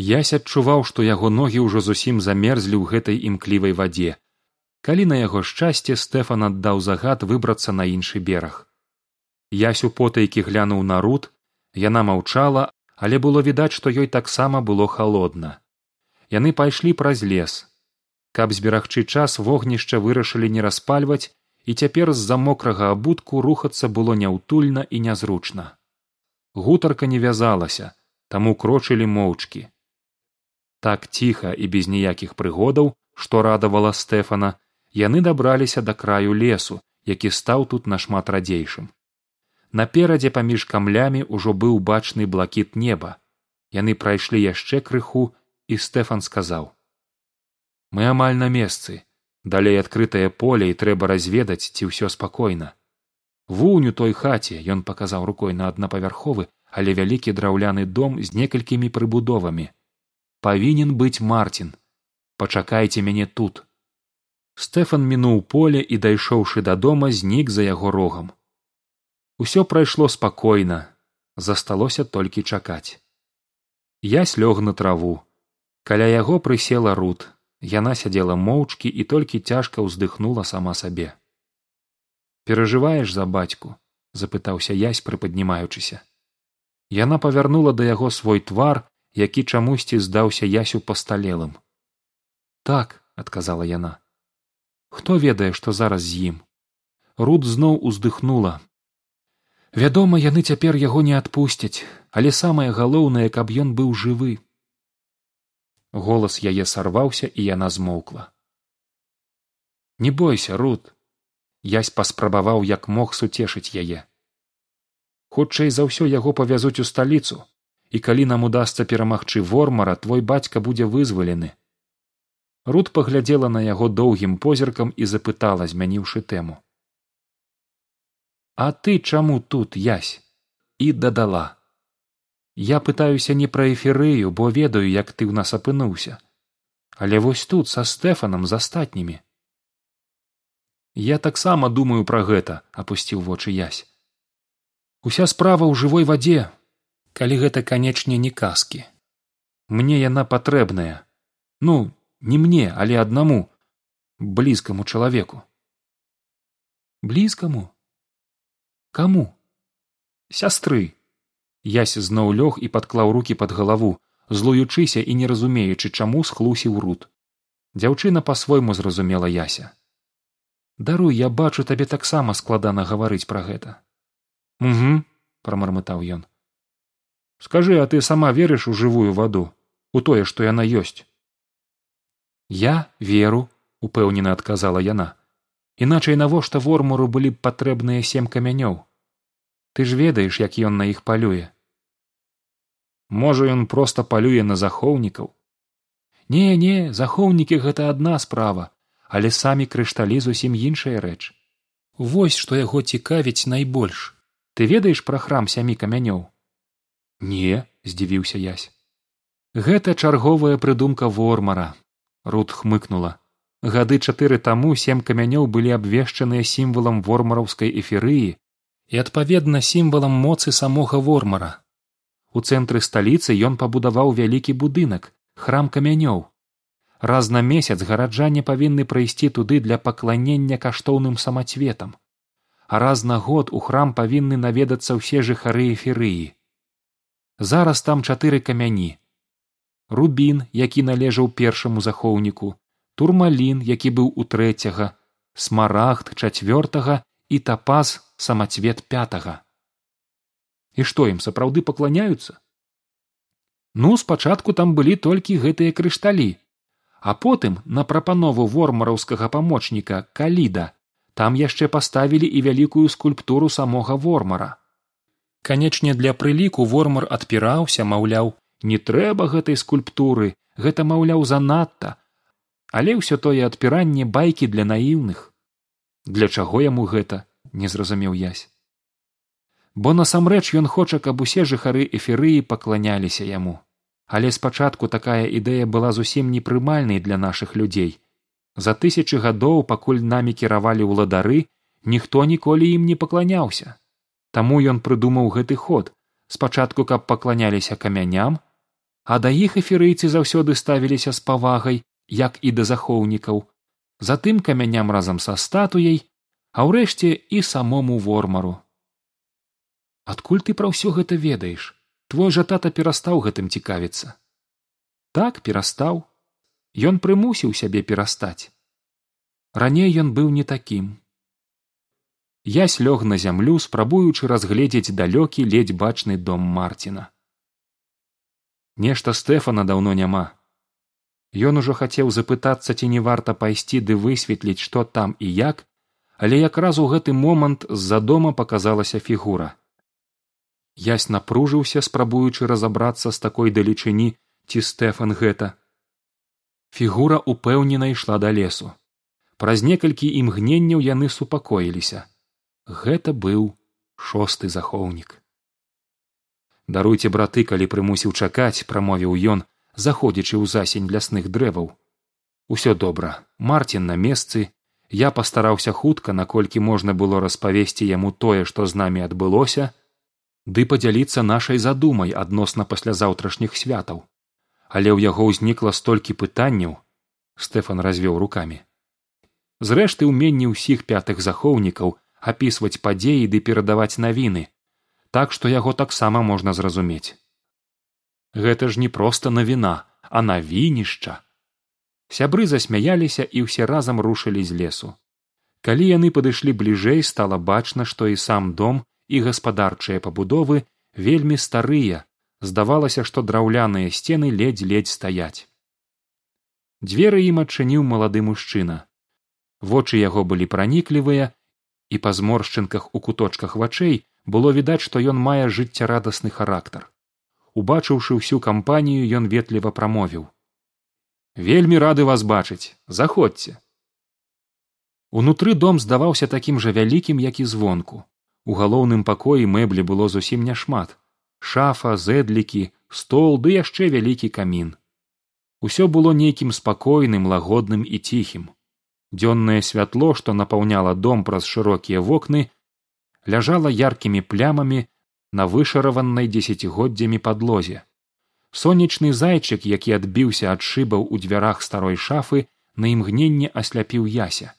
Ясь адчуваў, што яго ногі ўжо зусім замерзлі ў гэтай імклівай вадзе. Калі на яго шчасце стэфан аддаў загад выбрацца на іншы бераг. Ясь у потайкі глянуў на руд, яна маўчала, але было відаць, што ёй таксама было халодна. Яны пайшлі праз лес. Каб зберагчы час вогнішча вырашылі не распальваць, і цяпер з-за мокрага абутку рухацца было няўтульна і нязручна. Гутарка не вязалася, таму крочылі моўчкі. Так ціха і без ніякіх прыгодаў, што радавала стэфана, яны дабраліся да краю лесу, які стаў тут нашмат радзейшым. Наперадзе паміж камлямі ўжо быў бачны блакіт неба. Яны прайшлі яшчэ крыху і стэфан сказаў мы амаль на месцы. Далей адкрытае поле і трэба разведаць ці ўсё спакойна. Вунь у той хаце ён паказаў рукой на аднапавярховы але вялікі драўляны дом з некалькімі прыбудовамі павінен быць марцін пачакайце мяне тут стэфан мінуў поле і дайшоўшы дадома знік за яго рогам Усё прайшло спакойна, засталося толькі чакаць. Я слёг на траву. Каля яго прысела руд, яна сядзела моўчкі і толькі цяжка ўздыхнула сама сабе. Перажываеш за бацьку запытаўся язь прыпаднімаючыся. Яна павярнула да яго свой твар, які чамусьці здаўся ясю пасталелым. так адказала яна. Хто ведае што зараз з ім? Руд зноў уздыхнула. Вядома яны цяпер яго не адпусцяць але самае галоўнае каб ён быў жывы голас яе сарваўся і яна змоўкла. Не бойся руд язь паспрабаваў як мог суцешыць яе. Хутчэй за ўсё яго павязуць у сталіцу і калі нам удасца перамагчы вормара твой бацька будзе вызвалены. Руд паглядзела на яго доўгім позіркам і запытала змяніўшы тэму. А ты чаму тут язь і дадала. Я пытаюся не пра эферыю бо ведаю як ты ў нас апынуўся. Але вось тут са стэфанам з астатнімі я таксама думаю пра гэта апусціў вочы язь уся справа ў жывой вадзе калі гэта канечне не казкі. Мне яна патрэбная. Ну не мне але аднаму блізкаму чалавеку. Блізкаму? Каму? Сястры. Ясь зноў лёг і падклаў руки пад галаву злуючыся і не разумеючы чаму схлусіў руд дзяўчына па свойму зразумела яся. Даруй я бачу табе таксама складана гаварыць пра гэта угу прамармытаў ён скажы а ты сама верыш у жывую ваду у тое што яна ёсць я веру упэўнена адказала яна. Іначай навошта вормуру былі б патрэбныя сем камянёў. Ты ж ведаеш як ён на іх палюе. Можа ён проста палюе на захоўнікаў? Не не захоўнікі гэта адна справа але самі крышталі зусім іншая рэч. Вось што яго цікавіць найбольш. Ты ведаеш пра храм сямі камянёў не здзівіўся язь гэта чарговая прыдумка вормара рут хмыкнула. Гады чатыры таму сем камянёў былі абвешчаныя сімвалам вормараўскай эферыі і адпаведна сімвалам моцы самога вормара. У цэнтры сталіцы ён пабудаваў вялікі будынак храм камянёў. Раз на месяц гараджане павінны прайсці туды для пакланення каштоўным самацветам. А раз на год у храм павінны наведацца ўсе жыхары эферыі зараз там чатыры камяні. Рубін які належаў першаму захоўніку турмалін які быў у трэцяга смарагд чацвёртага і тапаз самацвет пятага. І што ім сапраўды пакланяюцца? Ну спачатку там былі толькі гэтыя крышталі а потым на прапанову вормараўскага памочніка каліда там яшчэ паставілі і вялікую скульптуру самога вормара канечне для прыліку вормар адпіраўся маўляў не трэба гэтай скульптуры гэта маўляў занадта але ўсё тое адпіранне байкі для наіўных. Для чаго яму гэта не зразумеў язь бо насамрэч ён хоча каб усе жыхары эферыі пакланяліся яму. Але спачатку такая ідэя была зусім непрымальнай для нашых людзей. За тысячы гадоў пакуль намі кіравалі ўладары ніхто ніколі ім не пакланяўся таму ён прыдумаў гэты ход. Спачатку каб пакланяліся камяням а да іх эферыйцы заўсёды ставіліся з павагай як і да захоўнікаў. Затым камяням разам са статуяй а ўрэшце і самому вормару. Адкуль ты пра ўсё гэта ведаеш? Твой жа тата перастаў гэтым цікавіцца так перастаў. Ён прымусіў сябе перастаць раней ён быў не такім я слёг на зямлю спрабуючы разгледзець далёкі ледзь бачны дом марціна нешта стэфана даўно няма. Ён ужо хацеў запытацца ці не варта пайсці ды высветліць што там і як але якраз у гэты момант з за дома паказалася фігура. Ясь напружыўся спрабуючы разабрацца з такой далечыні ці стэфан гэта. Фігура упэўнена ішла да лесу. Праз некалькі імгненняў яны супакоіліся гэта быў шосты захоўнік. Даруйце браты калі прымусіў чакаць прамовіў ён заходзячы ў засень лясных дрэваў. Усё добра. Марцін на месцы. Я пастараўся хутка наколькі можна было распавесці яму тое што з намі адбылося ды падзяліцца нашай задумай адносна паслязаўтрашніх святаў. Але ў яго ўзнікла столькі пытанняў стэфан развёў рукамі. Зрэшты ўменні ўсіх пятых захоўнікаў апісваць падзеі ды перадаваць навіны так што яго таксама можна зразумець. Гэта ж не проста навіна а навінішча. Сябры засмяяліся і ўсе разам рушылі з лесу. Калі яны падышлі бліжэй стала бачна што і сам дом і гаспадарчыя пабудовы вельмі старыя. Здавалася што драўляныя сцены ледзь ледзь стаяць. Дзверы ім адчыніў малады мужчына. Вочы яго былі праніклівыя і па зморшчынках у куточках вачэй было відаць што ён мае жыццярадасны характар. Убачыўшы ўсю кампанію ён ветліва прамовіў. Вельмі рады вас бачыць. Заходзьце унутры дом здаваўся такім жа вялікім як і звонку. У галоўным пакоі мэблі было зусім няшмат. Шафа зэдлікі стол ды яшчэ вялікі камін. Усё было нейкім спакойным лагодным і ціхім дзённае святло што напаўняла дом праз шырокія вокны ляжала яркімі плямамі на вышараванай дзесяцігоддзямі падлозе сонечны зайчык які адбіўся ад шыбаў у дзвярах старой шафы на імгненне асляпіў яся.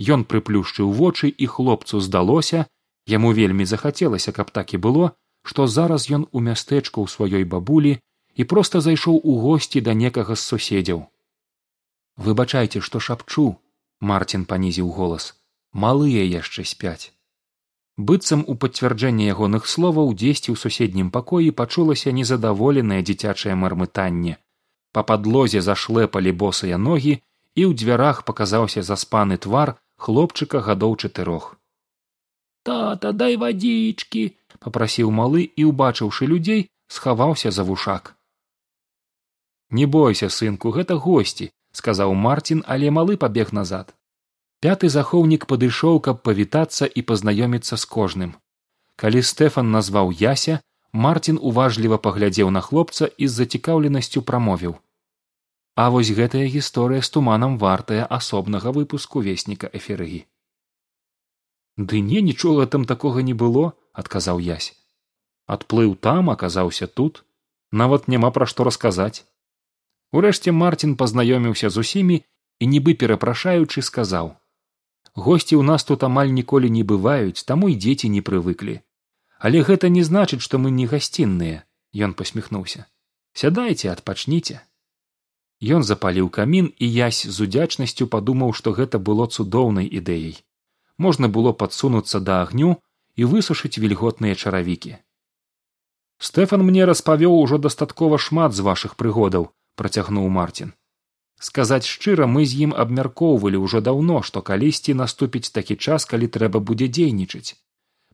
Ён прыплюшчыў вочы і хлопцу здалося яму вельмі захацелася каб так і было што зараз ён у мястэчку ў сваёй бабулі і проста зайшоў у госці да некага з суседзяў. Выбачайце што шапчу марцін панізіў голас. Малыя яшчэ спяць. Быццам у пацвярджэнне ягоных словаў дзесьці ў суседнім пакоі пачулася незадаволенае дзіцячае мармытанне. Па падлозе зашлэпалі босыя ногі і ў дзвярах паказаўся заспаны твар хлопчыка гадоў чатырох. Тата дай вадзічкі попрасіў малы і убачыўшы людзей схаваўся за вушак. Не бойся сынку гэта госці сказаў марцін але малы пабег назад. Пяты захоўнік падышоў каб павітацца і пазнаёміцца з кожным. Калі стэфан назваў яся марцін уважліва паглядзеў на хлопца і з зацікаўленасцю прамовіў а вось гэтая гісторыя з туманам вартая асобнага выпуску весніка эферыі ды не нічога там такога не было адказаў язь адплыў там аказаўся тут. Нават няма пра што расказаць урэшце марцін пазнаёміўся з усімі і нібы перапрашаючы сказаў госці ў нас тут амаль ніколі не бываюць таму і дзеці не прывыклі. Але гэта не значыць што мы не гасцінныя ён посміхнуўся. Сядайце адпачніце ён запаліў камін і язь з удзячнасцю падумаў што гэта было цудоўнай ідэяй. Можна было падсунуцца да агню і высушыць вільготныя чаравікі. Стэфан мне распавёў ужо дастаткова шмат з вашых прыгодаў працягнуў марцін сказаць шчыра мы з ім абмяркоўвалі ўжо даўно што калісьці наступіць такі час калі трэба будзе дзейнічаць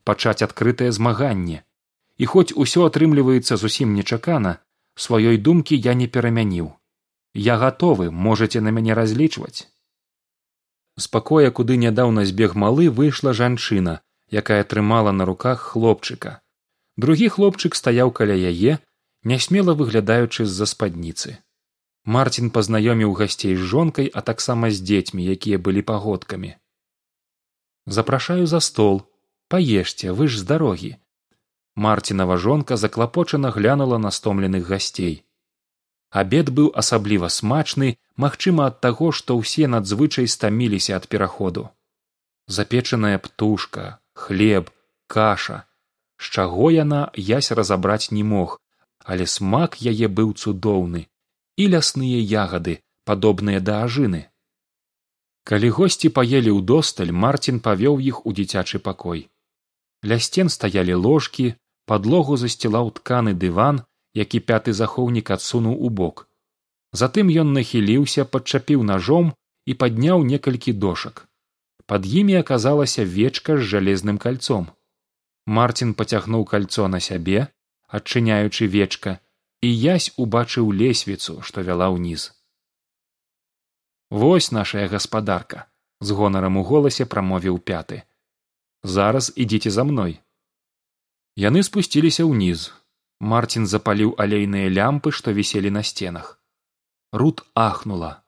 пачаць адкрытае змаганне. І хоць усё атрымліваецца зусім нечакана сваёй думкі я не перамяніў. Я гатовы можете на мяне разлічваць. З пакоя куды нядаўна збег малы выйшла жанчына якая трымала на руках хлопчыка. Другі хлопчык стаяў каля яе нясмела выглядаючы з за спадніцы марцін пазнаёміў гасцей з жонкай а таксама з дзецьмі якія былі пагодкамі. Запрашаю за стол. Паешце вы ж з дарогі марцінава жонка заклапочана глянула на стомленых гасцей абед быў асабліва смачны магчыма ад таго што ўсе надзвычай стаміліся ад пераходу. Запечаная птушка хлеб каша. З чаго яна ясь разабраць не мог але смак яе быў цудоўны і лясныя ягады падобныя да ажыны. Калі госці паелі ўдосталь марцін павёў іх у дзіцячы пакой. Ля сцен стаялі ложкі падлогу засцілаў тканы дыван які пяты захоўнік адсунуў у бок. Затым ён нахіліўся падчапіў ножом і падняў некалькі дошак. Пад імі аказалася вечка з жалезным кальцом. Марцін пацягнуў кальцо на сябе адчыняючы вечка і язь убачыў лесвіцу што вяла ўніз. Вось нашая гаспадарка з гонарам у голасе прамовіў пяты. Зараз ідзіце за мной яны спусціліся ўніз. Марцін запаліў алейныя лямпы што віселі на сценах. Рут ахнула.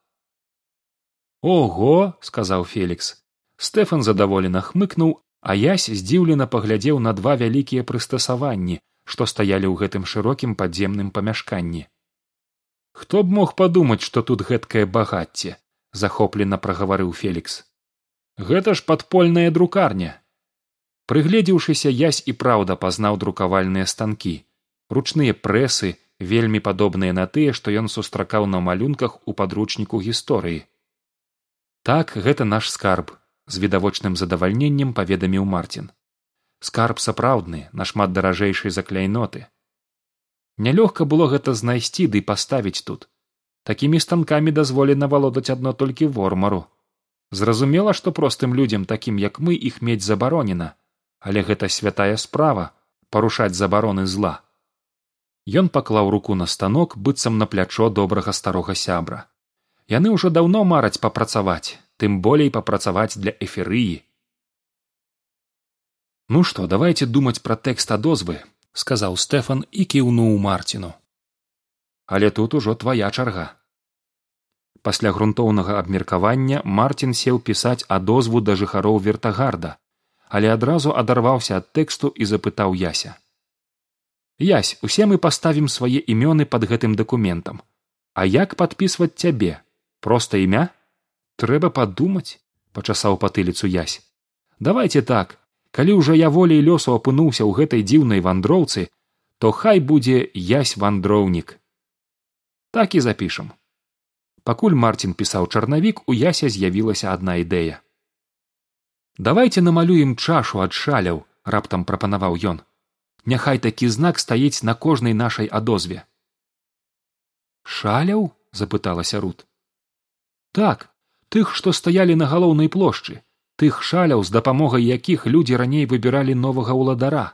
Ого сказаў фелікс. Стэфан задаволена хмыкнуў а язь здзіўлена паглядзеў на два вялікія прыстасаванні што стаялі ў гэтым шырокім падземным памяшканні. Хто б мог падумаць што тут гэткае багацце захоплена прагаварыў фелікс. Гэта ж падпольная друкарня прыгледзеўшыся язь і праўда пазнаў друкавальныя станкі. Ручныя прэсы вельмі падобныя на тыя што ён сустракаў на малюнках у падручніку гісторыі. Так гэта наш скарб з відавочным задавальненнем паведаміў марцін скарб сапраўдны нашмат даражэйшай за кляйноты. Нялёгка было гэта знайсці ды паставіць тут. Такімі станкамі дазволена валодаць адно толькі вормару. Зразумела што простым людзям такім як мы іх мець забаронена але гэта святая справа парушаць забароны зла. Ён паклаў руку на станок быццам на плячо добрага старога сябра. Яны ўжо даўно мараць папрацаваць тым болей папрацаваць для эферыі ну што давайте думаць пра тэкст адозвы сказаў стэфан і кіўнуў марціну але тут ужо твая чарга пасля грунтоўнага абмеркавання марцін сеў пісаць адозву да жыхароў вертагарда але адразу адарваўся ад тэксту і запытаў яся. Язь усе мы паставім свае імёны под гэтым дакументам. А як падпісваць цябе? Проста імя? Трэба падумаць пачасаў патыліцу язь давайте так калі ўжо я волей лёсу апынуўся ў гэтай дзіўнай вандроўцы то хай будзе язь вандроўнік. Так і запішам. Пакуль марцін пісаў чарнавік у ясе з'явілася адна ідэя. Давайте намалюем чашу ад шаляў раптам прапанаваў ён. Няхай такі знак стаіць на кожнай нашай адозве шаляў запыталася рут. Так тых што стаялі на галоўнай плошчы тых шаляў з дапамогай якіх людзі раней выбіралі новага ўладара.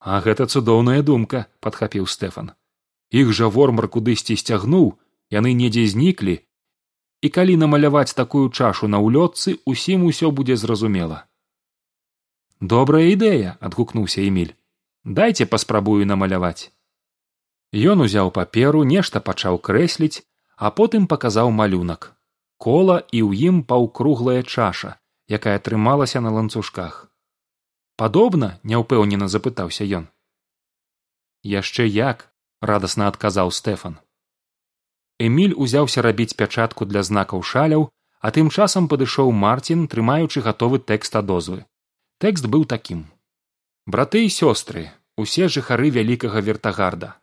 А гэта цудоўная думка падхапіў стэфан. Іх жа вормар кудысьці сцягнуў яны недзе зніклі і калі намаляваць такую чашу на ўлётцы усім усё будзе зразумела добрая ідэя адгукнуўся эмиль дайце паспрабую намаляваць ён узяў паперу нешта пачаў крэсліць а потым паказаў малюнак кола і ў ім паўкруглая чаша якая трымалася на ланцужках. Падобна няўпэўнена запытаўся ён. Яшчэ як радасна адказаў стэфан. Эмиль узяўся рабіць пячатку для знакаў шаляў а тым часам падышоў марцін трымаючы гатовы тэкст адозвы тэкст быў такім. Браты і сёстры усе жыхары вялікага вертагарда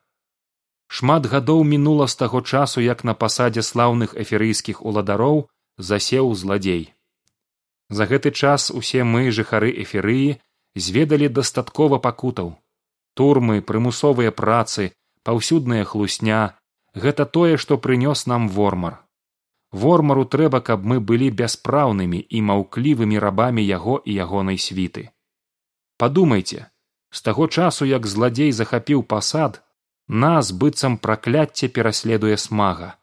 шмат гадоў мінула з таго часу як на пасадзе слаўных эферыйскіх уладароў засеў зладзей. За гэты час усе мы жыхары эферыі зведалі дастаткова пакутаў. Турмы прымусовыя працы паўсюдная хлусня гэта тое што прынёс нам вормар. Вормару трэба каб мы былі бяспраўнымі і маўклівымі рабамі яго і ягонай світы. Падумайце з таго часу як зладзей захапіў пасад нас быццам пракляцце пераследуе смага.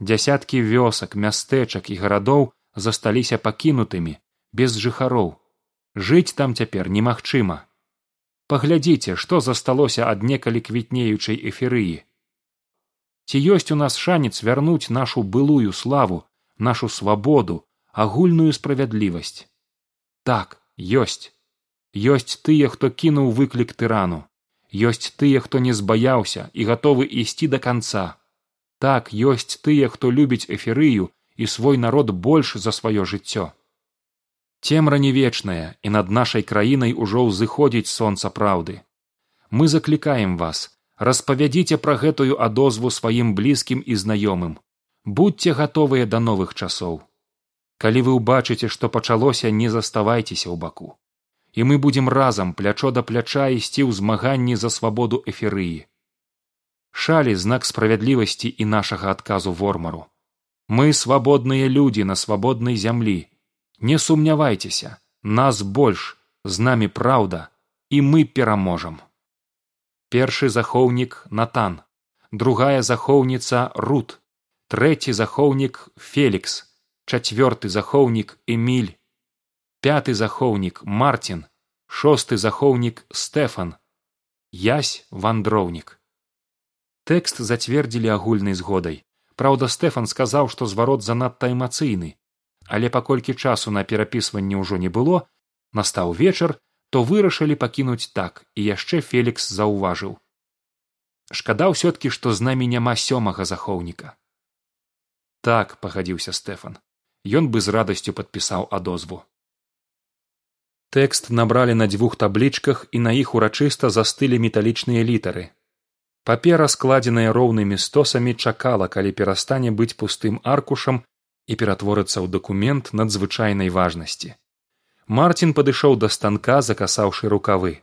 Дзясяткі вёсак мястэчак і гарадоў засталіся пакінутымі без жыхароў. Жыць там цяпер немагчыма. Паглядзіце што засталося ад некалі квітнеючай эферыі ці ёсць у нас шанец вярнуць нашу былую славу нашу свабоду агульную ёсць. Тыя хто не збаяўся і гатовы ісці да канца. Так ёсць тыя хто любіць эферыю і свой народ больш за сваё жыццё. Цемра не вечная і над нашай краінай ужо ўзыходзіць сонца праўды. Мы заклікаем вас распавядзіце пра гэтую адозву сваім блізкім і знаёмым. Будьце гатовыя да новых часоў. Калі вы ўбачыце што пачалося не заставайцеся ў баку і мы будзем разам плячо да пляча ісці ў змаганні за свабоду эферыі шалі знак справядлівасці і нашага адказу вормару. Мы свабодныя людзі на свабоднай зямлі. Не сумнявайцеся нас больш з намі праўда і мы пераможам. Першы захоўнік натан другая захоўніца рут трэці захоўнік фелікс чацвёрты захоўнік эмиль пяты захоўнік мартин шосты захоўнік стэфан язь вандроўнік. Тэкст зацвердзілі агульнай згодай. Праўда стэфан сказаў што зварот занадта эмацыйны. Але паколькі часу на перапісванне ўжо не было настаў вечар то вырашылі пакінуць так і яшчэ фелікс заўважыў. Шкада ўсё ткі што з намі няма сёмага захоўніка. Так пагадзіўся стэфан. Ён бы з радасцю падпісаў адозву тэкст набралі на дзвюх таблічках і на іх урачыста застылі металічныя літары. Папера складзеная роўнымі стосамі чакала калі перастане быць пустым аркушам і ператворыцца ў дакумент надзвычайнай важнасці. Марцін падышоў да станка закасаўшы рукавы.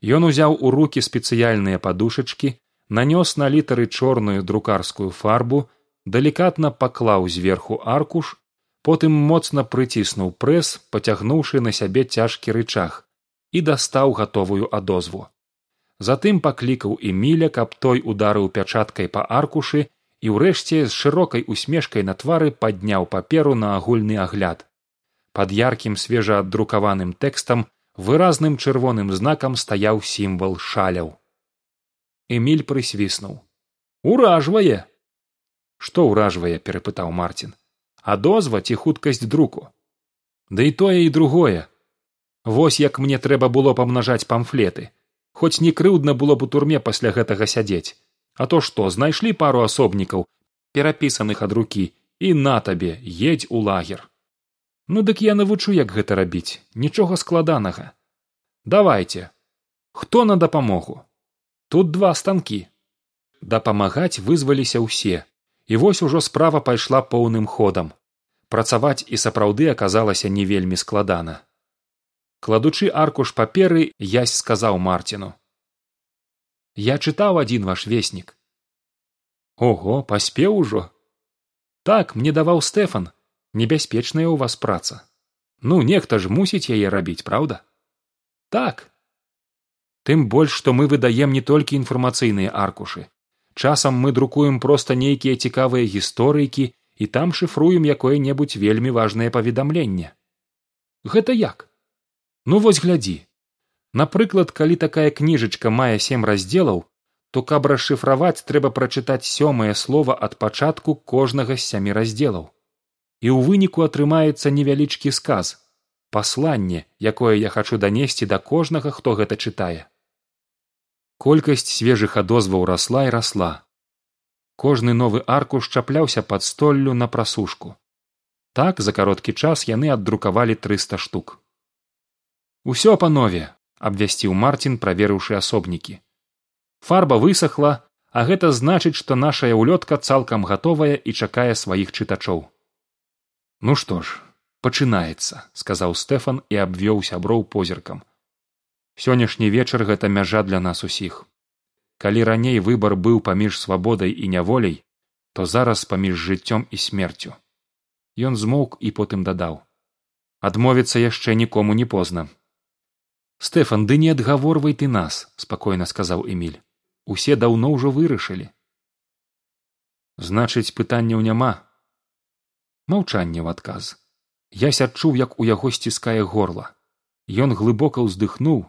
Ён узяў у руки спецыяльныя падушачкі нанёс на літары чорную друкарскую фарбу далікатна паклаў зверху аркуш потым моцна прыціснуў прэс пацягнуўшы на сябе цяжкі рычаг і дастаў гатовую адозву. Затым паклікаў эміля каб той ударыў пячаткай па аркушы і ўрэшце з шырокай усмешкай на твары падняў паперу на агульны агляд. Пад яркім свежааддрукаваным тэкстам выразным чырвоным знакам стаяў сімвал шаляў. Эмиль прысвіснуў. Уражвае! Што ўражвае перапытаў марцін адозва ці хуткасць друку. Ды і тое і другое. Вось як мне трэба было памнажаць памфлеты. Хоць не крыўдна было б у турме пасля гэтага сядзець. А то што знайшлі пару асобнікаў перапісаных ад рукі і на табе едзь у лагер. Ну дык я навучу як гэта рабіць. Нічога складанага. Давайте хто на дапамогу? Тут два станкі. Дапамагаць вызваліся ўсе і вось ужо справа пайшла поўным ходам. Працаваць і сапраўды аказалася не вельмі складана. Кладучы аркуш паперы язь сказаў марціну. Я чытаў адзін ваш веснік ого паспеў ужо так мне даваў стэфан. Небяспечная ў вас праца. Ну нехта ж мусіць яе рабіць праўда? Так тым больш што мы выдаем не толькі інфармацыйныя аркушы часам мы друкуем проста нейкія цікавыя гісторыйкі і там шыфруем якое небудзь вельмі важнае паведамленне. Гэта як? Ну вось глядзі. Напрыклад калі такая кніжачка мае сем раздзелаў то каб расшыфраваць трэба прачытаць сёмае слова ад пачатку кожнага з сямі раздзелаў. І ў выніку атрымаецца невялічкі сказ пасланне якое я хачу данесці да кожнага хто гэта чытае колькасць свежых адозваў расла і расла. Кожны новы аркуш чапляўся пад столлю на прасушку. Так за кароткі час яны аддрукавалі трыста штук. Усё панове абвясціў марцін праверыўшы асобнікі. Фарба высохла а гэта значыць што нашая ўлётка цалкам гатовая і чакае сваіх чытачоў ну што ж пачынаецца сказаў стэфан і абвёў сяброў позіркам сённяшні вечар гэта мяжа для нас усіх. Калі раней выбар быў паміж свабодай і няволяй то зараз паміж жыццём і смерцю. Ён змоўк і потым дадаў. Адмовіцца яшчэ нікому не позна. Стэфан ды не адгаворвай ты нас спакойна сказаў эмиль усе даўно ўжо вырашылі значыць пытанняў няма? Маўчанне ў адказ. Ясь адчуў як у яго сціскае горла ён глыбока ўздыхнуў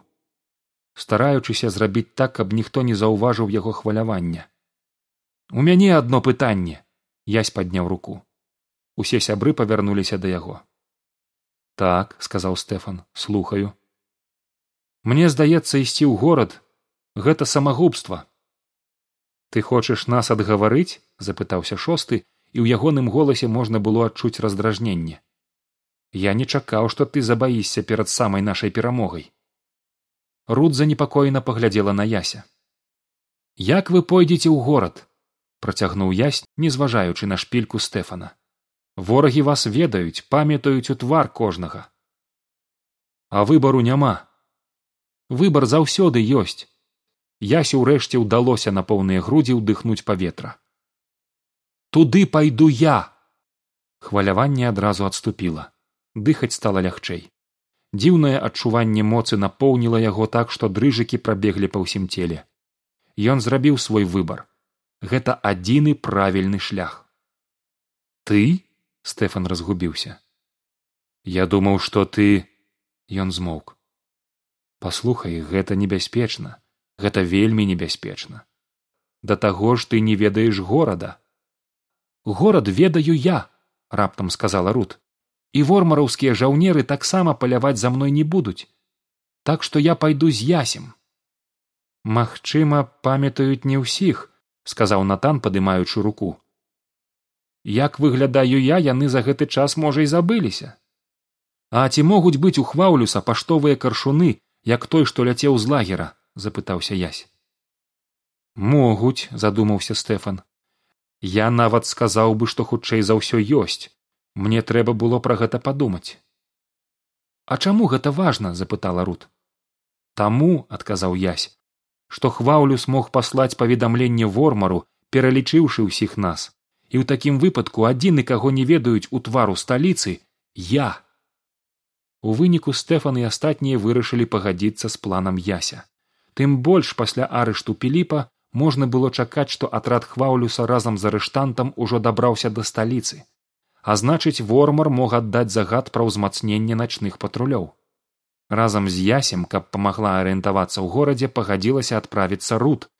стараючыся зрабіць так каб ніхто не заўважыў яго хвалявання. У мяне адно пытанне. Язь падняў руку. Усе сябры павярнуліся да яго. Так сказаў стэфан слухаю. Мне здаецца ісці ў горад гэта самагубства. Ты хочаш нас адгаварыць? запытаўся шосты і ў ягоным голасе можна было адчуць раздражненне. Я не чакаў што ты забаішся перад самай нашай перамогай руд занепакоена паглядзела на яся. Як вы пойдзеце ў горад працягнуў язь не зважаючы на шпільку стэфана. Ворагі вас ведаюць памятаюць у твар кожнага а выбару няма выбар заўсёды ёсць ясі ўрэшце ўдалося на поўныя грудзі ўдыхнуць паветра. Туды пайду я! Хваляванне адразу адступіла. Дыхаць стала лягчэй дзіўнае адчуванне моцы напоўніла яго так што дрыжыкі прабеглі па ўсім целе. Ён зрабіў свой выбар. Гэта адзіны правільны шлях. Ты стэфан разгубіўся. Я думаў што ты ён змоўк. Паслухай гэта небяспечна. Гэта вельмі небяспечна. Да таго ж ты не ведаеш горада горад ведаю я раптам сказала рут і вормараўскія жаўнеры таксама паляваць за мной не будуць. Так што я пайду з ясем магчыма памятаюць не ўсіх сказаў натан падымаючы руку. Як выглядаю я яны за гэты час можа і забыліся. А ці могуць быць у хваўлюса паштовыя каршуны як той што ляцеў з лагера запытаўся язь могуць задумаўся стэфан. Я нават сказаў бы што хутчэй за ўсё ёсць мне трэба было пра гэта падумаць. А чаму гэта важна запытала рут. Таму адказаў язь што хваўлюс мог паслаць паведамленне вормару пералічыўшы ўсіх нас. І ў такім выпадку адзіны каго не ведаюць у твару сталіцы я у выніку стэфан і астатнія вырашылі пагадзіцца з планам яся. Тым больш пасля арышту піліпа можна было чакаць што атрад хваўлюса разам з арыштантам ужо дабраўся да сталіцы а значыць вормар мог аддаць загад пра ўзмацненне начных патрулёў разам з ясем каб памагла арыентавацца ў горадзе пагадзілася адправіцца рут.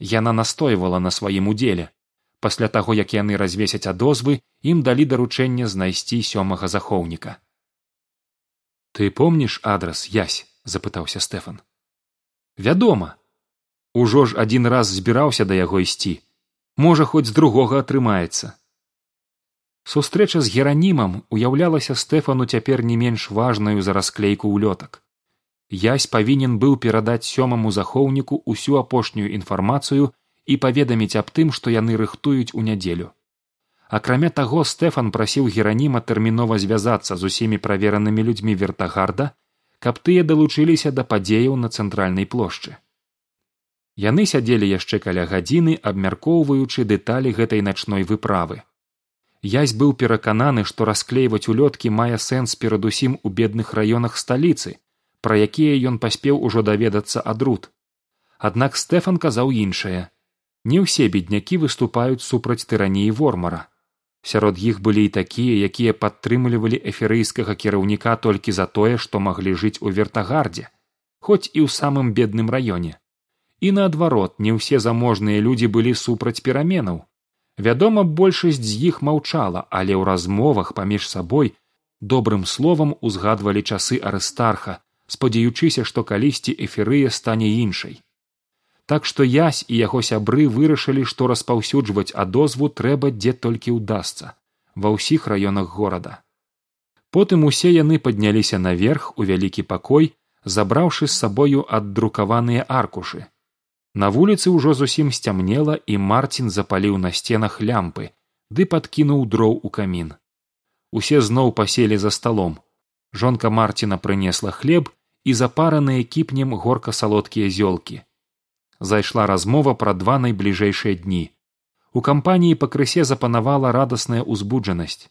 Яна настойвала на сваім удзеле. Пасля таго як яны развесяць адозвы ім далі даручэнне знайсці сёмага захоўніка. Ты помніш адрас язь запытаўся стэфан. Вядома. Ужо ж адзін раз збіраўся да яго ісці. Можа хоць з другога атрымаецца сустрэча з геранімам уяўлялася стэфану цяпер не менш важнаю за расклейку ўлётак. Язь павінен быў перадаць сёмаму захоўніку ўсю апошнюю інфармацыю і паведаміць аб тым што яны рыхтуюць у нядзелю. Акрамя таго стэфан прасіў гераніма тэрмінова звязацца з усімі праверанымі людзьмі вертагарда каб тыя далучыліся да падзеяў на цэнтральнай плошчы. Яны сядзелі яшчэ каля гадзіны абмяркоўваючы дэталі гэтай начной выправы язь быў перакананы што расклейваць улёткі мае сэнс перадусім у бедных раёнах сталіцы пра якія ён паспеў ужо даведацца ад рут аднак стэфан казаў іншае. Не ўсе беднякі выступаюць супраць тыраніі вормара. Сярод іх былі і такія якія падтрымлівалі эферыйскага кіраўніка толькі за тое што маглі жыць у вертагардзе хоць і ў самым бедным раёне. І наадварот не ўсе заможныя людзі былі супраць пераменаў вядома большасць з іх маўчала але ў размовах паміж сабой добрым словам узгадвалі часы арыстарха спадзяючыся што калісьці эферыя стане іншай. Так што язь і яго сябры вырашылі што распаўсюджваць адозву трэба дзе толькі ўдасца ва ўсіх раёнах горада. Потым усе яны падняліся наверх у вялікі пакой забраўшы з сабою аддрукаваныя аркушы на вуліцы ўжо зусім сцямнела і марцін запаліў на сценах лямпы ды падкінуў дроў у камін. Усе зноў паселі за сталом. Жонка марціна прынесла хлеб і запараныя кіпнем горка салодкія зёлкі. Зайшла размова пра два найбліжэйшыя дні. У кампаніі пакрысе запанавала радасная ўзбуджанасць.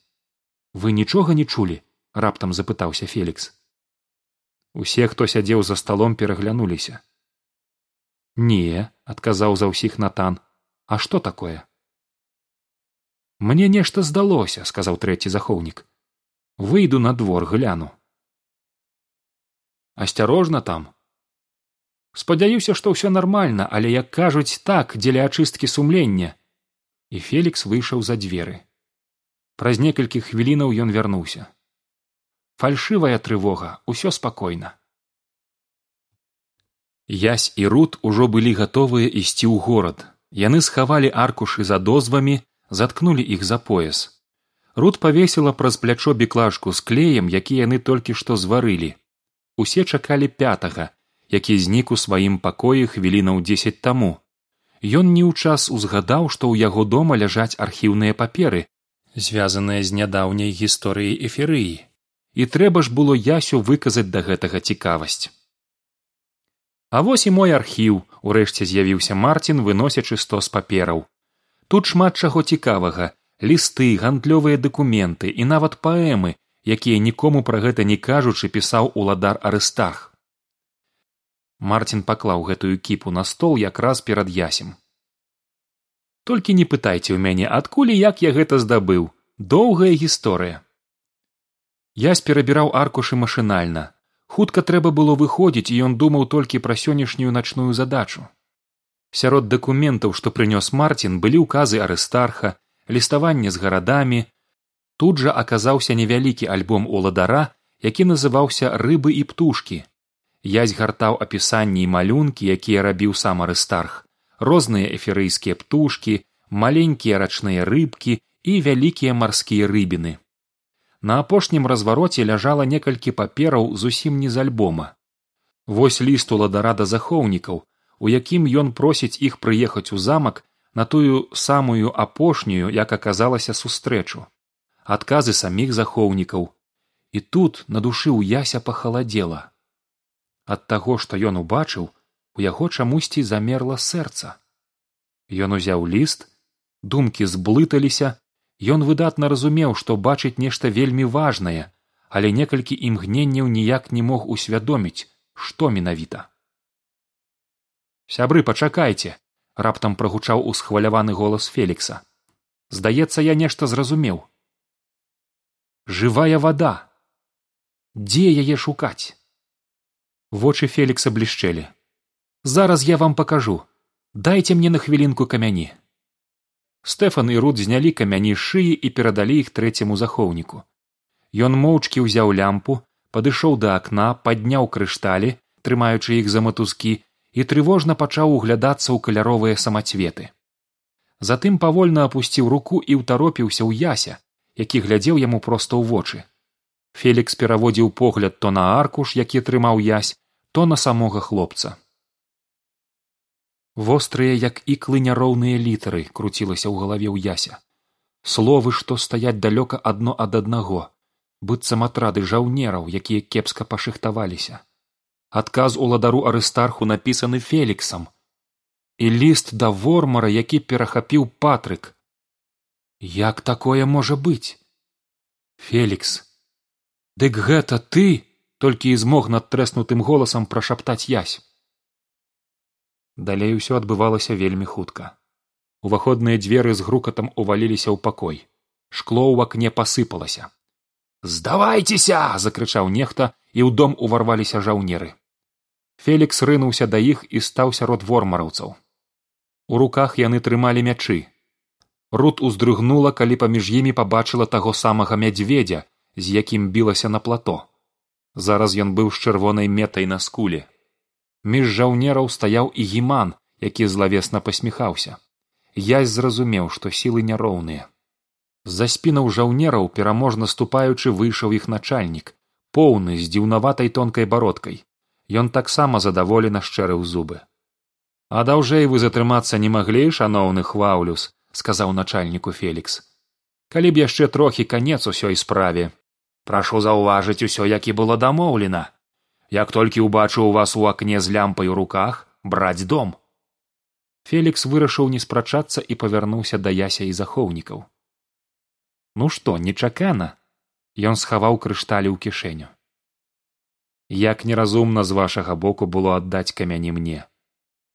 Вы нічога не чулі раптам запытаўся фелікс. Усе хто сядзеў за сталом пераглянуліся не адказаў за ўсіх натан. А што такое? Мне нешта здалося сказаў трэці захоўнік выйду на двор гляну асцярожна там спадзяюся што ўсё нармальна але як кажуць так дзеля ачысткі сумлення і фелікс выйшаў за дзверы. Праз некалькі хвілінаў ён вярнуўся. Фальшывая трывога ўсё спакойна язь і рут ужо былі гатовыя ісці ў горад. Яны схавалі аркушы за дозвамі заткнулі іх за пояс. Рут павесіла праз плячо біклажку з клеем які яны толькі што зварылі. Усе чакалі пятага які знік у сваім пакоі хвілінаў дзесяць таму. Ён не ў час узгадаў што ў яго дома ляжаць архіўныя паперы звязаныя з нядаўняй гісторыяй эферыі і трэба ж было ясю выказаць да гэтага цікавасць А вось і мой архіў. Урэшце з'явіўся марцін выносячы сто з папераў. Тут шмат чаго цікавага. Лісты гандлёвыя дакументы і нават паэмы якія нікому пра гэта не кажучы пісаў уладар арыстах марцін паклаў гэтую кіпу на стол якраз перад ясем толькі не пытайце ў мяне адкуль і як я гэта здабыў. Доўгая гісторыя ясь перабіраў аркушы машынальна хутка трэба было выходзіць і ён думаў толькі пра сённяшнюю начную задачу. Сярод дакументаў што прынёс марцін былі ўказы арыстарха ліставанне з гарадамі. Тут жа аказаўся невялікі альбом уладара які называўся рыбы і птушкі язь гартаў апісанні і малюнкі якія рабіў сам арыстарх. Розныя эферыйскія птушкі маленькія рачныя рыбкі і вялікія марскія рыбіны на апошнім развароце ляжала некалькі папераў зусім не з альбома. Вось ліст уладара да захоўнікаў у якім ён просіць іх прыехаць у замак на тую самую апошнюю як аказалася сустрэчу. Адказы саміх захоўнікаў. І тут на душы ў яся пахаладзела. Ад таго што ён убачыў у яго чамусьці замерла сэрца. Ён узяў ліст думкі зблыталіся Ён выдатна разумеў, што бачыць нешта вельмі важнае, але некалькі імгненняў ніяк не мог усвядоміць, што менавіта. сябры пачакайце раптам прагучаў усхваляваны голас фелікса. Здаецца я нешта зразумеў жывая вада! Дзе яе шукаць? Вочы фелікса блішчэлі. Зараз я вам пакажу. Дайце мне на хвілінку камяні стэфан і руд знялі камяні шыі і перадалі іх трэцяму захоўніку ён моўчкі ўзяў лямпу падышоў да акна падняў крышталі трымаючы іх за матузкі і трывожна пачаў углядацца ў каляровыя самацветы затым павольна апусціў руку і ўтаропіўся ў яся які глядзеў яму проста ў вочы. Фелікс пераводзіў погляд то на аркуш які трымаў язь то на самога хлопца вострыя як іклы няроўныя літары круцілася ў галаве ў яся. Словы што стаяць далёка адно ад аднаго быццам атрады жаўнераў якія кепска пашыхтаваліся. Адказ уладару арыстарху напісаны феліксам. І ліст да вормара які перахапіў патрык. Як такое можа быць? Фелікс дык гэта ты? Толькі і змог над трэснутым голасам прашаптаць язь далей усё адбывалася вельмі хутка. Уваходныя дзверы з грукатам уваліліся ў пакой. Шкло ў акне пасыпалася. Здавайцеся закрычаў нехта і ў дом уварваліся жаўнеры. Фелікс рынуўся да іх і стаў сярод вормараўцаў. У руках яны трымалі мячы. Рут уздрыгнула калі паміж імі пабачыла таго самага мядзведзя з якім білася на плато. Зараз ён быў з чырвонай метай на скуле між жаўнераў стаяў і гіман які злавесна пасміхаўся. Язь зразумеў што сілы няроўныя. З-за спінаў жаўнераў пераможна ступаючы выйшаў іх начальнік поўны з дзіўнаватай тонкай бародкай. Ён таксама задаволена шчэрыў зубы. А даўжэй вы затрымацца не маглі шаноўны хваўлюс сказаў начальніку фелікс. Калі б яшчэ трохі канец усёй справе. Прашу заўважыць усё як і было дамоўлена як толькі ўбачыў вас у акне з лямпай у руках браць дом. Фелікс вырашыў не спрачацца і павярнуўся да яся і захоўнікаў. Ну што нечакана? Ён схаваў крышталі ў кішэню. Як неразумна з вашага боку было аддаць камяні мне.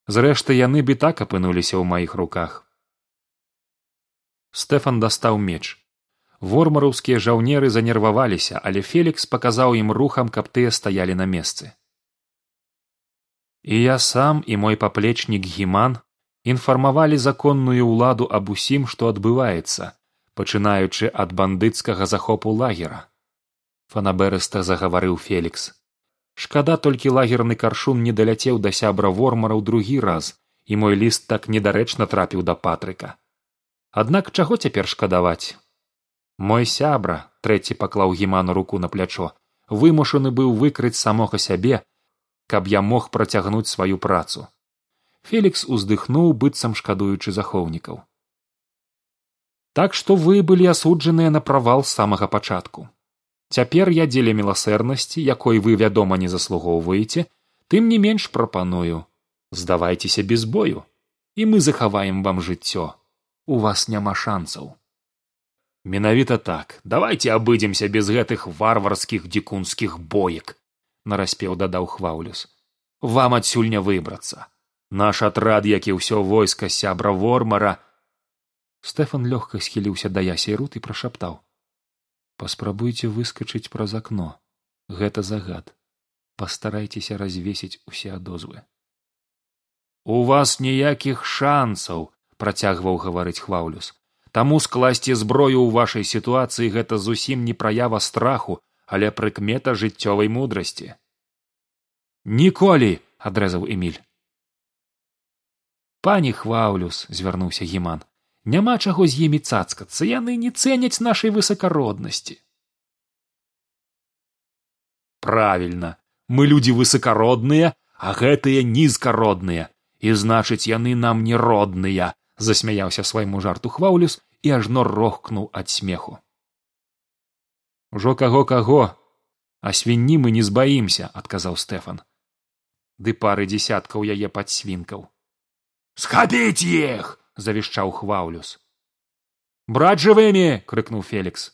Зрэшты яны б і так апынуліся ў маіх руках. Стэфан дастаў меч вормараўскія жаўнеры занерваваліся але фелікс паказаў ім рухам каб тыя стаялі на месцы. І я сам і мой паплечнік гіман інфармавалі законную ўладу аб усім што адбываецца пачынаючы ад бандыцкага захопу лагера. Фанаберыста загаварыў фелікс. Шкада толькі лагерны каршун не даляцеў да сябра вормара ў другі раз і мой ліст так недарэчна трапіў да патрыка. Аднак чаго цяпер шкадаваць мой сябра трэці паклаў гіману руку на плячо вымушаны быў выкрыць самога сябе каб я мог працягнуць сваю працу. Фелікс уздыхнуў быццам шкадуючы захоўнікаў. Так што вы былі асуджаныя на правал з самага пачатку. Цяпер я дзеля міласэрнасці якой вы вядома не заслугоўваеце тым не менш прапаную. Здавайцеся без бою і мы захаваем вам жыццё. У вас няма шансаў менавіта так. Давайте абыдземся без гэтых варварскіх дзікунскіх боек нараспеў дадаў хваўлюс вам адсюль не выбрацца. Наш атрад як і ўсё войска сябра вормара. Стэфан лёгка схіліўся да ясей рут і прашаптаў. Паспрабуйце выскачыць праз акно. Гэта загад. Пастарайцеся развесіць усе адозвы. У вас ніякіх шансаў працягваў гаварыць хваўлюс таму скласці зброю ў вашай сітуацыі гэта зусім не праява страху але прыкмета жыццёвай мудрасці. Ніколі адрэзаў эмиль пані хваўлюс звярнуўся гіман. Няма чаго з імі цацкацца яны не цэняць нашай высакароднасці правільна. Мы людзі высакародныя а гэтыя нізкародныя і значыць яны нам не родныя засмяяўся свайму жарту хваўлюс і ажно рохкнуў ад смеху. Ужо каго каго а свінні мы не збаімся адказаў стэфан ды пары дзясяткаў яе падсвінкаў схапіць іх завішчаў хваўлюс браць жывымі крыкнуў фелікс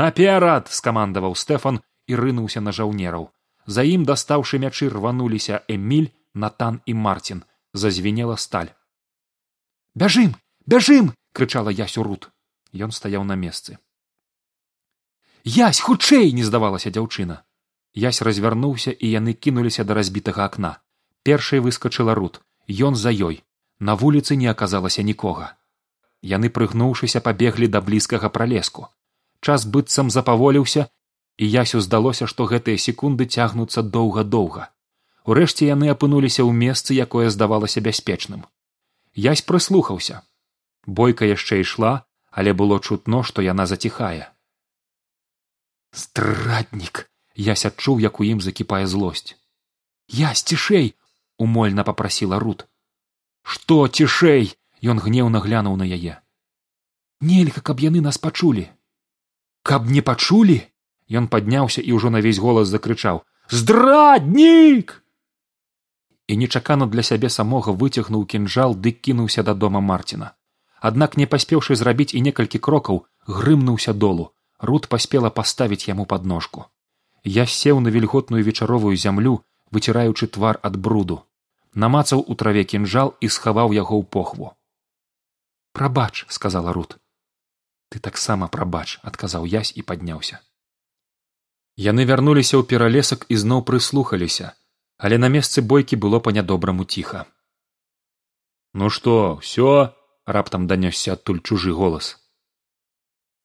наперад скамандаваў стэфан і рынуўся на жаўнераў за ім дастаўшы мячы рвануліся эмиль натан і марцін зазвенела сталь бяжым бяжым крычала ясю рут. Ён стаяў на месцы. Язь хутчэй не здавалася дзяўчына. Язь развярнуўся і яны кінуліся да разбітага акна. Першай выскачыла рут. Ён за ёй. На вуліцы не аказалася нікога. Яны прыгнуўшыся пабеглі да блізкага пралеску. Час быццам запаволіўся і ясю здалося што гэтыя секунды цягнуцца доўга доўга урэшце яны апынуліся ў месцы якое здавалася бяспечным язь прыслухаўся. Бойка яшчэ ішла але было чутно што яна заціхае. Страднік ясь адчуў як у ім закіпае злосць. Я цішэй умольна попрасіла рут. Што цішэй ён гнеўна глянуў на яе. Нельга каб яны нас пачулі! Каб не пачулі ён падняўся і ўжо на весь голас закрычаў. Здраднік і нечакана для сябе самога выцягнуў кінжал ды кінуўся да дома марціна аднак не паспеўшы зрабіць і некалькі крокаў грымнуўся долу. Рут паспела паставіць яму падножку. Я сеў на вільготную вечаровую зямлю выціраючы твар ад бруду. Намацаў у траве кінжал і схаваў яго ў похву. Прабач сказала рут. Ты таксама прабач адказаў язь і падняўся. Яны вярнуліся ў пералесак і зноў прыслухаліся але на месцы бойкі было па нядобраму ціха. Ну што ўсё раптам данёсся адтуль чужы голас.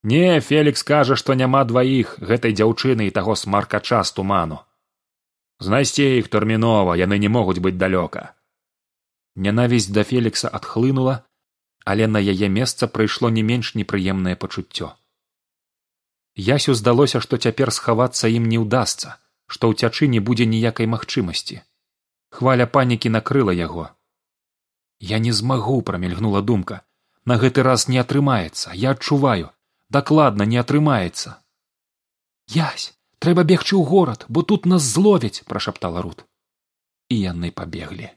Не фелікс кажа што няма дваіх гэтай дзяўчыны і таго смаркача з туману. Знайсці іх тэрмінова яны не могуць быць далёка нянавісць да фелікса адхлынула але на яе месца прыйшло не менш непрыемнае пачуццё. Ясю здалося што цяпер схавацца ім не ўдасца што ўцячы не будзе ніякай магчымасці. Хваля панікі накрыла яго. Я не змагу прамільгнула думка. На гэты раз не атрымаецца. Я адчуваю. Дакладна не атрымаецца язь трэба бегчы ў горад бо тут нас зловяць прашаптала рут. І яны пабеглі